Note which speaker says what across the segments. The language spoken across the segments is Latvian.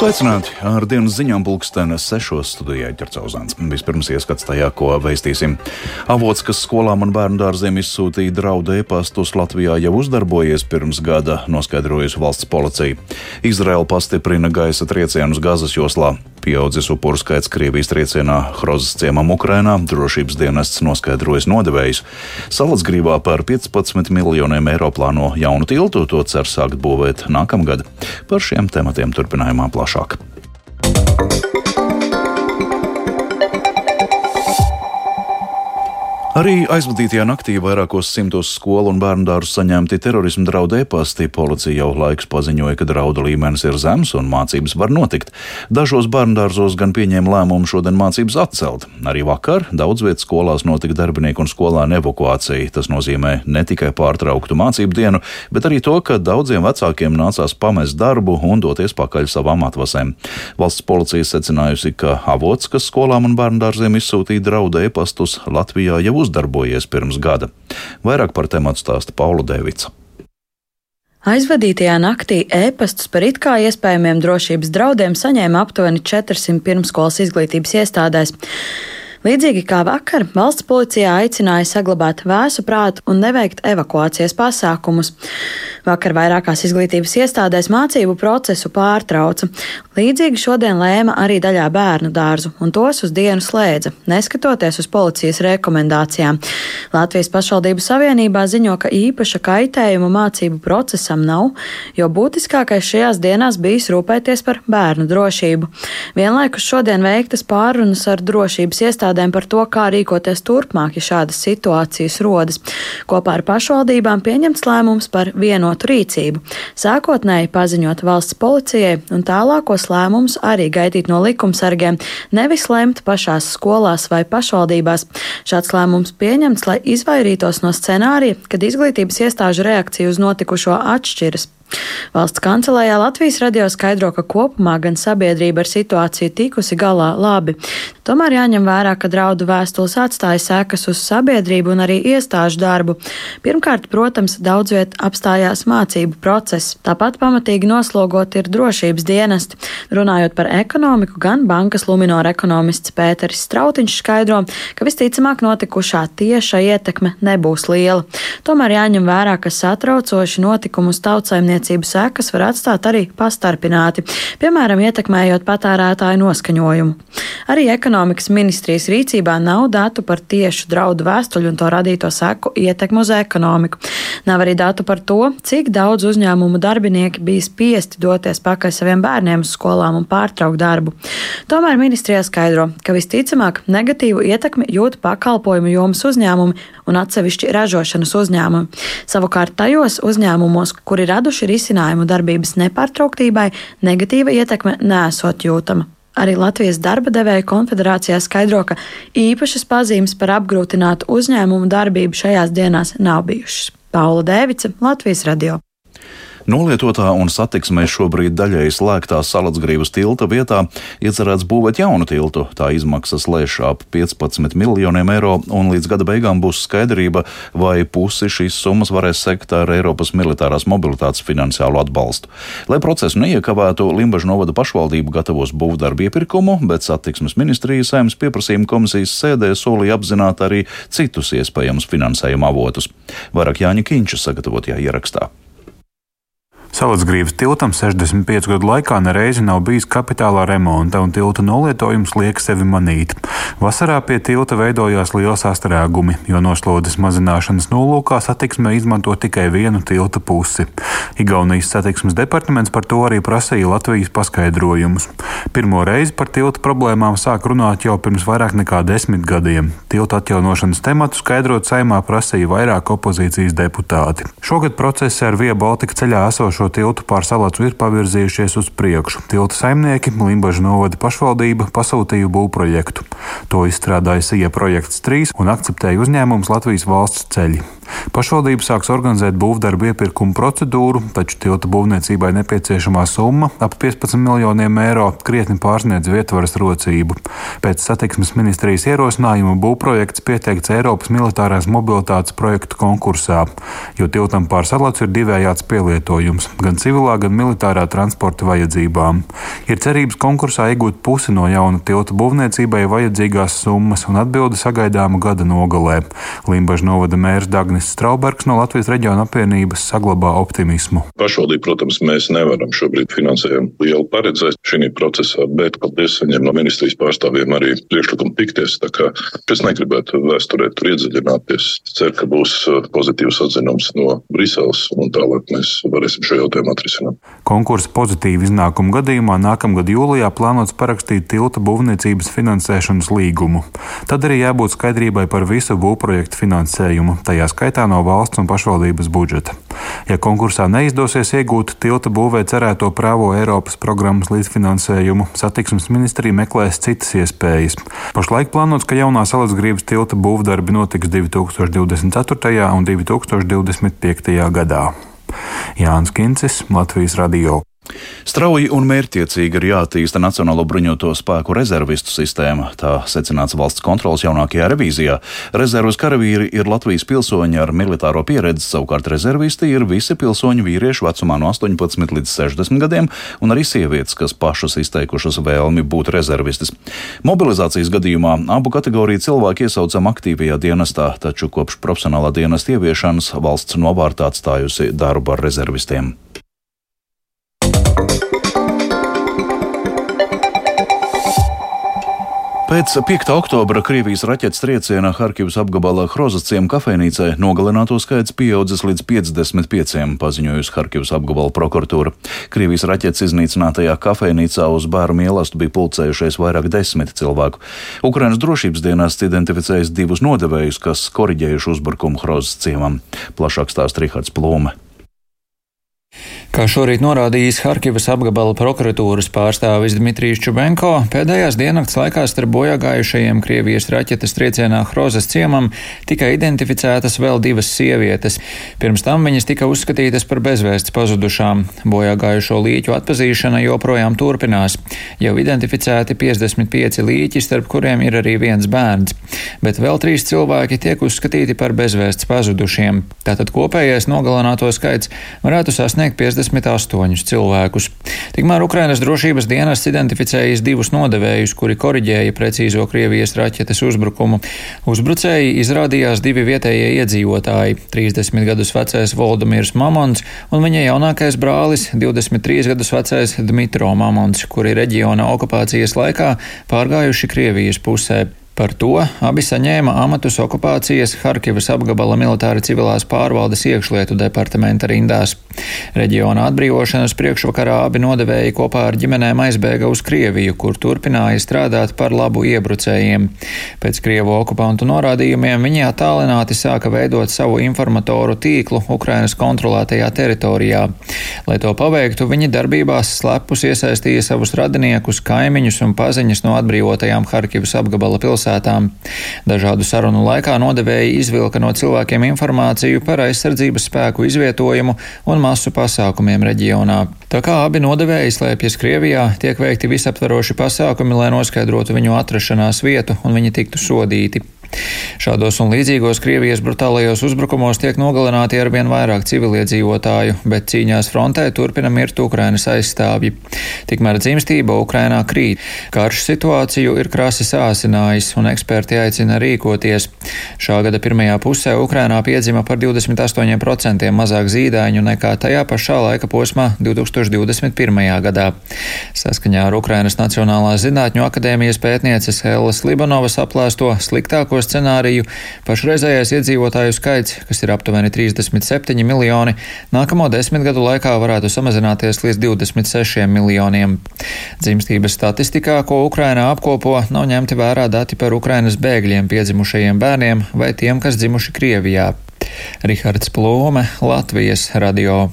Speaker 1: Sveicināti! Ar dienas ziņām pulkstenes sešos studijā ķercauzāns. Vispirms ieskats tajā, ko veistīsim. Avots, kas skolām un bērnu dārziem izsūtīja draudu e-pastus, Latvijā jau uzdarbojies pirms gada, noskaidrojusi valsts policija. Izraela pastiprina gaisa triecienus Gazas joslā. Pieaudzis upuru skaits Krievijas triecienā Hrozes ciemam Ukrainā, drošības dienests noskaidrojas nodevējus. Salacgrībā par 15 miljoniem eiro plāno jaunu tiltu, to cer sākt būvēt nākamgad. Par šiem tematiem turpinājumā plašāk. Arī aizvadītajā naktī vairākos simtos skolu un bērnu dārzu saņemti terorismu draudu e-pasti. Policija jau laikus paziņoja, ka draudu līmenis ir zems un mācības var notikt. Dažos bērnu dārzos gan pieņēma lēmumu šodien mācības atcelt. Arī vakar daudz vietas skolās notika darbinieku un skolēnu evakuācija. Tas nozīmē ne tikai pārtrauktu mācību dienu, bet arī to, ka daudziem vecākiem nācās pamest darbu un doties pakaļ savām atvasēm. Valsts policija secinājusi, ka avots, kas skolām un bērnu dārziem izsūtīja draudu e-pastus, Latvijā jau uzdarbojies pirms gada. Vairāk par tematu stāsta Paula Devica.
Speaker 2: Aizvadītajā naktī ēpastus par it kā iespējamiem drošības draudiem saņēma aptuveni 400 pirmskolas izglītības iestādēs. Līdzīgi kā vakar, valsts policijā aicināja saglabāt vēsu prātu un neveikt evakuācijas pasākumus. Vakar vairākās izglītības iestādēs mācību procesu pārtrauca. Līdzīgi šodien lēma arī daļā bērnu dārzu, un tos uz dienu slēdza, neskatoties uz policijas rekomendācijām. Latvijas pašvaldību savienībā ziņo, ka īpaša kaitējuma mācību procesam nav, jo būtiskākais šajās dienās bijis rūpēties par bērnu drošību. Vienlaikus šodien veiktas pārunas ar drošības iestādēm iestādēm par to, kā rīkoties turpmāk, ja šādas situācijas rodas. Kopā ar pašvaldībām pieņemts lēmums par vienotu rīcību. Sākotnēji paziņot valsts policijai un tālākos lēmumus arī gaidīt no likumsargiem, nevis lemt pašās skolās vai pašvaldībās. Šāds lēmums pieņemts, lai izvairītos no scenārija, kad izglītības iestāžu reakcija uz notikušo atšķiras. Valsts kancelējā Latvijas radio skaidro, ka kopumā gan sabiedrība ar situāciju tikusi galā labi. Tomēr jāņem vērā, ka draudu vēstules atstāja sekas uz sabiedrību un arī iestāžu darbu. Pirmkārt, protams, daudz viet apstājās mācību process. Tāpat pamatīgi noslogot ir drošības dienesti. Runājot par ekonomiku, gan bankas Luminora ekonomists Pēteris Strautiņš skaidro, ka visticamāk notikušā tieša ietekme nebūs liela. Tomēr jāņem vērā, ka satraucoši notikumus tautsaimniecības tirzniecību sekas var atstāt arī pastarpināti, piemēram, ietekmējot patērētāju noskaņojumu. Arī ekonomikas ministrijas rīcībā nav datu par tiešu draudu vēstuļu un to radīto seku ietekmu uz ekonomiku. Nav arī datu par to, cik daudz uzņēmumu darbinieki bija spiesti doties pakaļ saviem bērniem uz skolām un pārtraukt darbu. Tomēr ministrijā skaidro, ka visticamāk negatīvu ietekmi jūt pakalpojumu jomas uzņēmumi un atsevišķi ražošanas uzņēmumi. Savukārt tajos uzņēmumos, kuri raduši risinājumu darbības nepārtrauktībai, negatīva ietekme nesot jūtama. Arī Latvijas darba devēja konfederācijā skaidro, ka īpašas pazīmes par apgrūtinātu uzņēmumu darbību šajās dienās nav bijušas. Paula Dēvica, Latvijas radio.
Speaker 1: Nolietotā un satiksmē šobrīd daļēji slēgtā Salacgrības tilta vietā iecerēts būvēt jaunu tiltu. Tā izmaksas lēš ap 15 miljoniem eiro, un līdz gada beigām būs skaidrība, vai pusi šīs summas varēs sekt ar Eiropas militārās mobilitātes finansiālu atbalstu. Lai procesu neiekavētu, Limbaģa novada pašvaldība gatavos būvdarbu iepirkumu, bet satiksmes ministrijas saimnes pieprasījuma komisijas sēdē solīja apzināt arī citus iespējamus finansējuma avotus. Vairāk Jāņa Kīņša sagatavotajā ierakstā.
Speaker 3: Salacgrības tiltam 65 gadu laikā nereizi nav bijis kapitālā remonta, un tilta nolietojums liek sevi manīt. Vasarā pie tilta veidojās liels sastrēgumi, jo noslodzes mazināšanas nolūkā satiksmē izmanto tikai vienu tilta pusi. Igaunijas satiksmes departaments par to arī prasīja Latvijas paskaidrojumus. Pirmo reizi par tilta problēmām sāk runāt jau pirms vairāk nekā desmit gadiem. Tilta atjaunošanas tematu skaidrot saimā prasīja vairāk opozīcijas deputāti. Šogad procesi ar Via Baltica ceļā esošo šo tiltu pār salacu ir pavirzījušies uz priekšu. Tilta saimnieki, Limbaģa novada pašvaldība pasūtīja būvprojektu. To izstrādāja SIE projekts 3 un akceptēja uzņēmums Latvijas valsts ceļi. Pašvaldība sāks organizēt būvdarbu iepirkumu procedūru, taču tilta būvniecībai nepieciešamā summa - ap 15 miljoniem eiro - krietni pārsniedz vietvaras rocību. Pēc satiksmes ministrijas ierosinājuma būvprojekts pieteikts Eiropas militārās mobilitātes projektu konkursā, jo tiltam pār salacu ir divējāds pielietojums - gan civilā, gan militārā transporta vajadzībām. Ir cerības konkursā iegūt pusi no jauna tilta būvniecībai vajadzīgās summas, un atbildi sagaidāma gada nogalē. Limbaģa novada mērs Dagnis Straubergs no Latvijas reģiona apvienības saglabā optimismu.
Speaker 4: Pašvaldība, protams, mēs nevaram šobrīd finansējumu lielu paredzēt šī procesā, bet paldies saņem no ministrijas pārstāvjiem arī priekšlikumu tikties. Tā kā es negribētu vēsturē tur iedziļināties. Ceru, ka būs uh, pozitīvs atzinums no Briseles un tālāk mēs varēsim šo jautājumu atrisināt.
Speaker 3: Konkursa pozitīvu iznākumu gadījumā nākamgad jūlijā plānots parakstīt tilta būvniecības finansēšanas līgumu. Tad arī jābūt skaidrībai par visu būvprojektu finansējumu, tajā skaitā no valsts un pašvaldības budžeta. Ja konkursā neizdosies iegūt tilta būvē cerēto prāvo Eiropas programmas līdzfinansējumu, satiksmes ministrija meklēs citas iespējas. Pašlaik plānots, ka jaunā salacgrības tilta būvdarbi notiks 2024. un 2025. gadā. Jānis Kincis, Latvijas Radio.
Speaker 1: Strauji un mērķtiecīgi ir jāattīsta Nacionālo bruņoto spēku rezervistu sistēma, tā secināts valsts kontrolas jaunākajā revīzijā. Rezervas karavīri ir Latvijas pilsoņi ar militāro pieredzi, savukārt rezervisti ir visi pilsoņu vīrieši vecumā no 18 līdz 60 gadiem, un arī sievietes, kas pašas izteikušas vēlmi būt rezervistis. Mobilizācijas gadījumā abu kategoriju cilvēki iesaucam aktīvajā dienestā, taču kopš profesionālā dienesta ieviešanas valsts novārtā atstājusi darbu ar rezervistiem. Pēc 5. oktobra Krievijas raķetes trieciena Harkivas apgabalā Hrozas ciemu kafejnīcē nogalināto skaits pieaudzis līdz 55, paziņojusi Harkivas apgabala prokuratūra. Krievijas raķetes iznīcinātajā kafejnīcā uz bāru mielastu bija pulcējušies vairāk desmit cilvēku. Ukrainas drošības dienests identificējis divus nodevējus, kas koriģējuši uzbrukumu Hrozas ciemam. Plašāk stāsta Rihards Plūme.
Speaker 5: Kā šorīt norādījis Harkivas apgabala prokuratūras pārstāvis Dmitrijs Čubenko, pēdējās diennakts laikā starp bojāgājušajiem Krievijas raķetes triecienā Hrozes ciemam tika identificētas vēl divas sievietes. Pirms tam viņas tika uzskatītas par bezvēsts pazudušām. Bojāgājušo līķu atpazīšana joprojām turpinās. Jau identificēti 55 līķi, starp kuriem ir arī viens bērns, bet vēl trīs cilvēki tiek uzskatīti par bezvēsts pazudušiem. Tātad kopējais nogalināto skaits varētu sasniegt 50. 58 cilvēkus. Tikmēr Ukrainas drošības dienests identificējis divus nodevējus, kuri koriģēja precīzo Krievijas raķetes uzbrukumu. Uzbrucēji izrādījās divi vietējie iedzīvotāji - 30 gadus vecais Voldemirs Mamons un viņa jaunākais brālis - 23 gadus vecais Dmitro Mamons, kuri reģiona okupācijas laikā pārgājuši Krievijas pusē. Par to abi saņēma amatus okupācijas Harkivas apgabala militāra civilās pārvaldes iekšlietu departamenta rindās. Reģiona atbrīvošanas priekšvakarā abi nodevēji kopā ar ģimenēm aizbēga uz Krieviju, kur turpināja strādāt par labu iebrucējiem. Pēc Krievu okupantu norādījumiem viņi attālināti sāka veidot savu informatoru tīklu Ukrainas kontrolētajā teritorijā. Lai to paveiktu, viņi darbībās slepus iesaistīja savus radiniekus, kaimiņus un paziņas no atbrīvotajām Harkivas apgabala pilsētām pilsētām. Dažādu sarunu laikā nodevēji izvilka no cilvēkiem informāciju par aizsardzības spēku izvietojumu un masu pasākumiem reģionā. Tā kā abi nodevēji slēpjas Krievijā, tiek veikti visaptveroši pasākumi, lai noskaidrotu viņu atrašanās vietu un viņi tiktu sodīti. Šādos un līdzīgos Krievijas brutālajos uzbrukumos tiek nogalināti arvien vairāk civiliedzīvotāju, bet cīņās frontē turpina mirt Ukrainas aizstāvji. Tikmēr dzimstība Ukrainā krīt. Karš situāciju ir krasi sāsinājis, un eksperti aicina rīkoties. Šā gada pirmajā pusē Ukrainā piedzima par 28% mazāk zīdaiņu nekā tajā pašā laika posmā 2021. gadā. Saskaņā ar Ukrainas Nacionālās zinātņu akadēmijas pētnieces Hellas Libanovas aplēsto sliktāko sliktāko scenāriju pašreizējais iedzīvotāju skaits, kas ir aptuveni 37 miljoni, nākamo desmit gadu laikā varētu samazināties līdz 26 miljoniem. Dzimstības statistikā, ko Ukrainā apkopo, nav ņemti vērā dati par Ukrainas bēgļiem piedzimušajiem bērniem vai tiem, kas dzimuši Krievijā. Rihards Plome, Latvijas radio.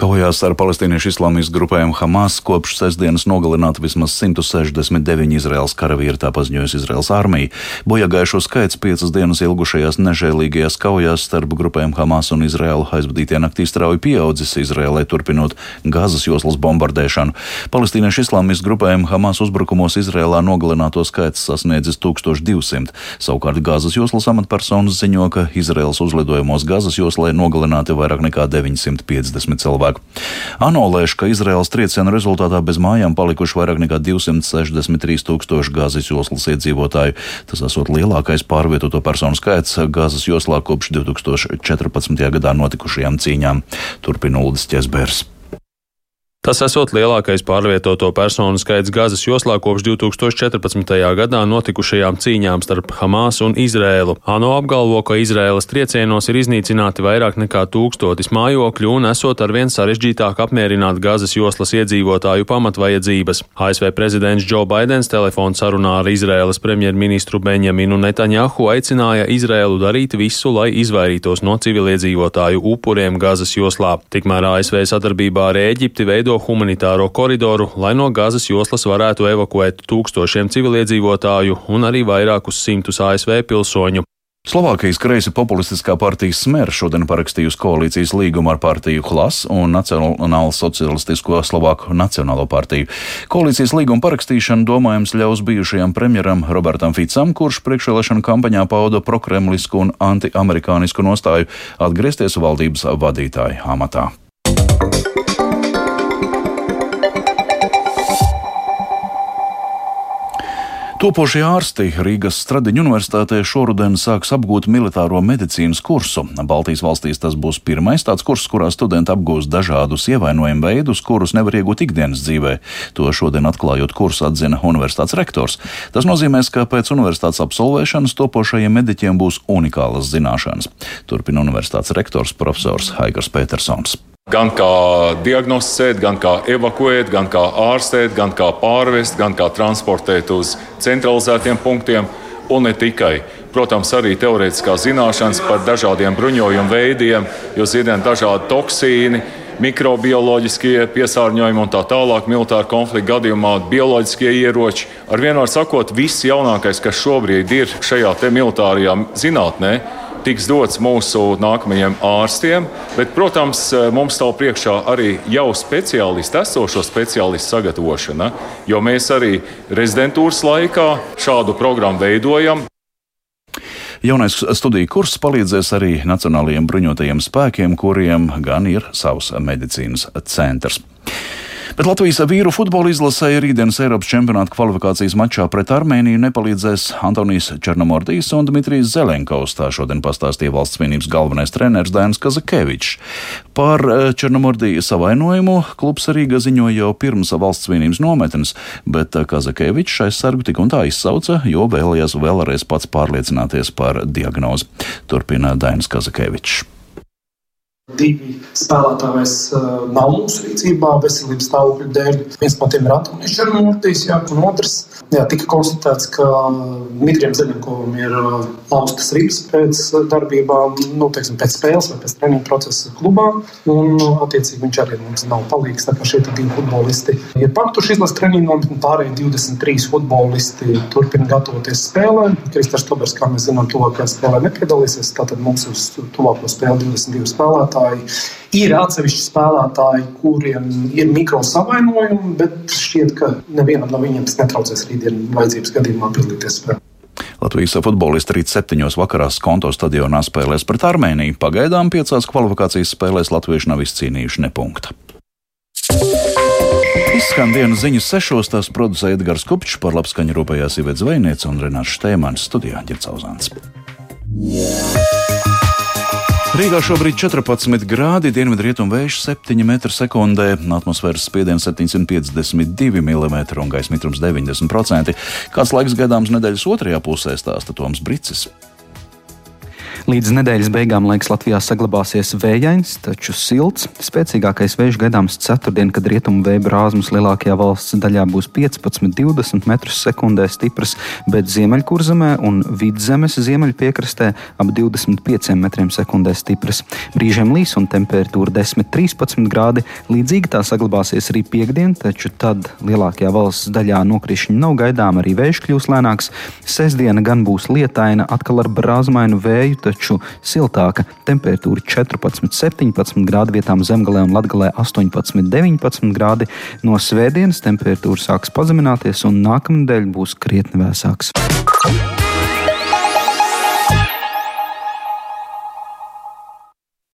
Speaker 1: Kaujās ar palestīniešu islāmistu grupējumu Hamas kopš sestdienas nogalināti vismaz 169 Izraels karavīri, tā paziņojas Izraels armija. Bojāgājušo skaits piecas dienas ilgušajās nežēlīgajās kaujās starp grupēm Hamas un Izraelu aizvadītajā naktī strauji pieaudzis Izraēlē turpinot Gazas joslas bombardēšanu. Palestīniešu islāmistu grupējumu Hamas uzbrukumos Izraēlā nogalināto skaits sasniedzis 1200. Savukārt Gazas joslas amatpersonas ziņo, ka Izraels uzlidojumos Gazas joslē nogalināti vairāk nekā 950 cilvēki cilvēku. ANO lēš, ka Izraels triecienu rezultātā bez mājām palikuši vairāk nekā 263 tūkstoši Gāzes joslas iedzīvotāju. Tas esot lielākais pārvietoto personu skaits Gāzes joslā kopš 2014. gadā notikušajām cīņām. Turpina Uldis Česbērs.
Speaker 6: Tas esot lielākais pārvietoto personu skaits Gazas joslā kopš 2014. gadā notikušajām cīņām starp Hamas un Izrēlu. ANO apgalvo, ka Izrēlas triecienos ir iznīcināti vairāk nekā tūkstotis mājokļu un esot arvien sarežģītāk apmierināt Gazas joslas iedzīvotāju pamatvajadzības. ASV prezidents Džo Baidens telefonu sarunā ar Izrēlas premjerministru Benjaminu Netanjahu aicināja Izrēlu darīt visu, lai izvairītos no civiliedzīvotāju upuriem Gazas joslā. Tikmēr ASV sadarbībā ar Ēģipti veido humanitāro koridoru, lai no Gazas joslas varētu evakuēt tūkstošiem civiliedzīvotāju un arī vairākus simtus ASV pilsoņu.
Speaker 1: Slovākijas kreisa populistiskā partija Smer šodien parakstījusi koalīcijas līgumu ar partiju Hlas un Nacionālo socialistisko Slovāku Nacionālo partiju. Koalīcijas līguma parakstīšana domājams ļaus bijušajam premjeram Robertam Ficam, kurš priekšvēlēšana kampaņā pauda prokremlisku un antiamerikānisku nostāju, atgriezties valdības vadītāja amatā. Topošie ārsti Rīgas Stradiņu universitātē šoruden sāks apgūt militāro medicīnas kursu. Baltijas valstīs tas būs pirmais tāds kurs, kurā studenti apgūs dažādus ievainojumu veidus, kurus nevar iegūt ikdienas dzīvē. To šodien atklājot kursu atzina universitātes rektors. Tas nozīmēs, ka pēc universitātes absolvēšanas topošajiem mediķiem būs unikālas zināšanas. Turpina universitātes rektors profesors Haigars Petersons.
Speaker 7: Gan kā diagnosticēt, gan kā evakuēt, gan kā ārstēt, gan kā pārvest, gan kā transportēt uz centralizētiem punktiem un ne tikai. Protams, arī teorētiskās zināšanas par dažādiem bruņojumu veidiem, jo zinām, dažādi toksīni, mikrobioloģiskie piesārņojumi un tā tālāk, militāra konflikta gadījumā, bioloģiskie ieroči. Ar vienu var sakot, viss jaunākais, kas šobrīd ir šajā militārajā zinātnē, tiks dots mūsu nākamajiem ārstiem. Bet, protams, mums stāv priekšā arī jau speciālistu, esošo speciālistu sagatavošana, jo mēs arī rezidentūras laikā šādu programmu veidojam.
Speaker 1: Jaunais studiju kurs palīdzēs arī Nacionālajiem bruņotajiem spēkiem, kuriem gan ir savs medicīnas centrs. Bet Latvijas vīru futbola izlasēja rītdienas Eiropas čempionāta kvalifikācijas mačā pret Armēniju nepalīdzēs Antonijs Černomordijs un Dmitrijs Zelenkovs. Tā šodien pastāstīja valsts vienības galvenais treneris Dainis Kazakevičs. Par eh, Černomordiju savainojumu klubs Rīga ziņoja jau pirms valsts vienības nometnes, bet eh, Kazakevičs aizsargu tik un tā izsauca, jo vēlējās vēlreiz pats pārliecināties par diagnozi. Turpina Dainis Kazakevičs.
Speaker 8: Divi spēlētāji vairs uh, nav mūsu rīcībā veselības stāvokļa dēļ. Viens no tiem ir Antonius Černomortīs, un otrs jā, tika konstatēts, ka Dmitrijam Zelenkovam ir laustas ribas pēc darbībām, nu, teiksim, pēc spēles vai pēc treniņa procesa klubā. Un, attiecīgi, viņš arī mums nav palīgs. Tā kā šie divi futbolisti ir paktuši izlases treniņu nometni, pārējie 23 futbolisti turpina gatavoties spēlē. Kristers Tobers, kā mēs zinām, tuvākajā spēlē nepiedalīsies. Tātad mums uz tuvāko spēli 22 spēlētāji spēlētāji. Ir atsevišķi spēlētāji, kuriem ir mikrosavainojumi, bet šķiet, ka nevienam no viņiem tas netraucēs rītdien vajadzības gadījumā piedalīties spēlē.
Speaker 1: Latvijas futbolisti rīt septiņos vakarā Skonto stadionā spēlēs pret Armēniju. Pagaidām piecās kvalifikācijas spēlēs latvieši nav izcīnījuši ne punkta. Izskan dienas ziņas sešos, tās producēja Edgars Kupčs, par labskaņu rūpējās Ivets Zvejniec un Renārs Štēmans studijā Ģercauzāns. Yeah. Rīgā šobrīd 14 grādi, dienvidrietumu vējš 7 m2, atmosfēras spiediens 752 mm un gaisa mitrums 90%. Kāds laiks gaidāms nedēļas otrajā pusē stāsta Toms Brīsis.
Speaker 9: Līdz nedēļas beigām laiks Latvijā saglabāsies vējains, taču silts. Spēcīgākais vējš gaidāms ceturtdien, kad rietumu vēja brāzmas lielākajā valsts daļā būs 15-20 m2 stipras, bet Ziemeļkurzemē un Vidzemes ziemeļpiekrastē ap 25 m2 stipras. Brīžiem līs un temperatūra 10-13 grādi. Līdzīgi tā saglabāsies arī piekdien, taču tad lielākajā valsts daļā nokrišņi nav gaidām, arī vējš kļūs lēnāks. Sesdiena gan būs lietaina, atkal ar brāzmainu vēju taču siltāka. Temperatūra 14, 17 grādi vietām zemgalē un latgalē 18, 19 grādi. No svētdienas temperatūra sāks pazemināties un nākamnedēļ būs krietni vēsāks.